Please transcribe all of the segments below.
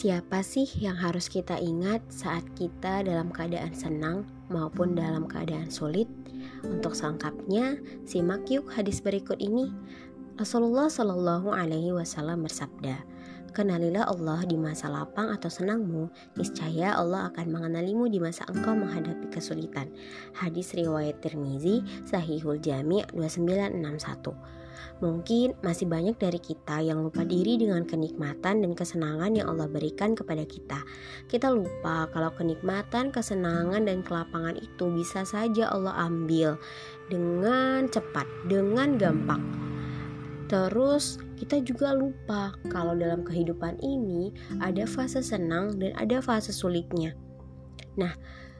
Siapa sih yang harus kita ingat saat kita dalam keadaan senang maupun dalam keadaan sulit? Untuk selengkapnya, simak yuk hadis berikut ini. Rasulullah Shallallahu Alaihi Wasallam bersabda, Kenalilah Allah di masa lapang atau senangmu, niscaya Allah akan mengenalimu di masa engkau menghadapi kesulitan. Hadis riwayat Tirmizi, Sahihul Jami 2961. Mungkin masih banyak dari kita yang lupa diri dengan kenikmatan dan kesenangan yang Allah berikan kepada kita. Kita lupa kalau kenikmatan, kesenangan, dan kelapangan itu bisa saja Allah ambil dengan cepat, dengan gampang. Terus kita juga lupa kalau dalam kehidupan ini ada fase senang dan ada fase sulitnya. Nah,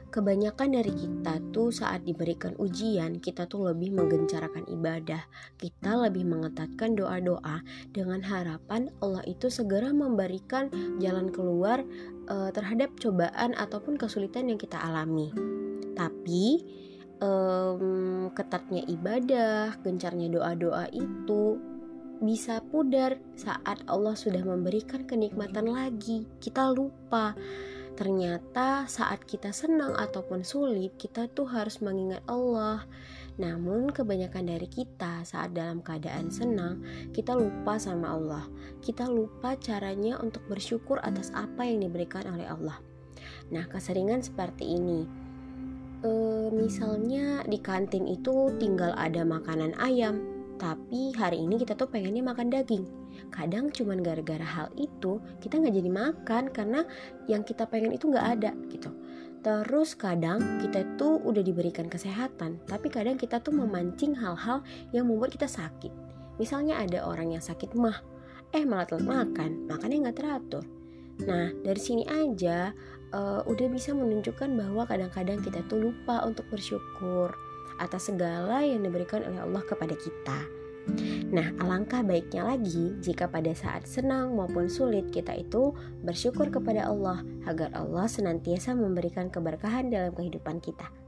kebanyakan dari kita tuh saat diberikan ujian, kita tuh lebih menggencarkan ibadah. Kita lebih mengetatkan doa-doa dengan harapan Allah itu segera memberikan jalan keluar uh, terhadap cobaan ataupun kesulitan yang kita alami. Tapi um, ketatnya ibadah, gencarnya doa-doa itu bisa pudar saat Allah sudah memberikan kenikmatan lagi. Kita lupa. Ternyata saat kita senang ataupun sulit, kita tuh harus mengingat Allah. Namun kebanyakan dari kita saat dalam keadaan senang, kita lupa sama Allah. Kita lupa caranya untuk bersyukur atas apa yang diberikan oleh Allah. Nah, keseringan seperti ini. E, misalnya di kantin itu tinggal ada makanan ayam, tapi hari ini kita tuh pengennya makan daging. Kadang cuman gara-gara hal itu kita nggak jadi makan karena yang kita pengen itu nggak ada gitu. Terus kadang kita tuh udah diberikan kesehatan, tapi kadang kita tuh memancing hal-hal yang membuat kita sakit. Misalnya ada orang yang sakit mah, eh malah telat makan, makannya nggak teratur. Nah dari sini aja uh, udah bisa menunjukkan bahwa kadang-kadang kita tuh lupa untuk bersyukur atas segala yang diberikan oleh Allah kepada kita. Nah, alangkah baiknya lagi jika pada saat senang maupun sulit kita itu bersyukur kepada Allah agar Allah senantiasa memberikan keberkahan dalam kehidupan kita.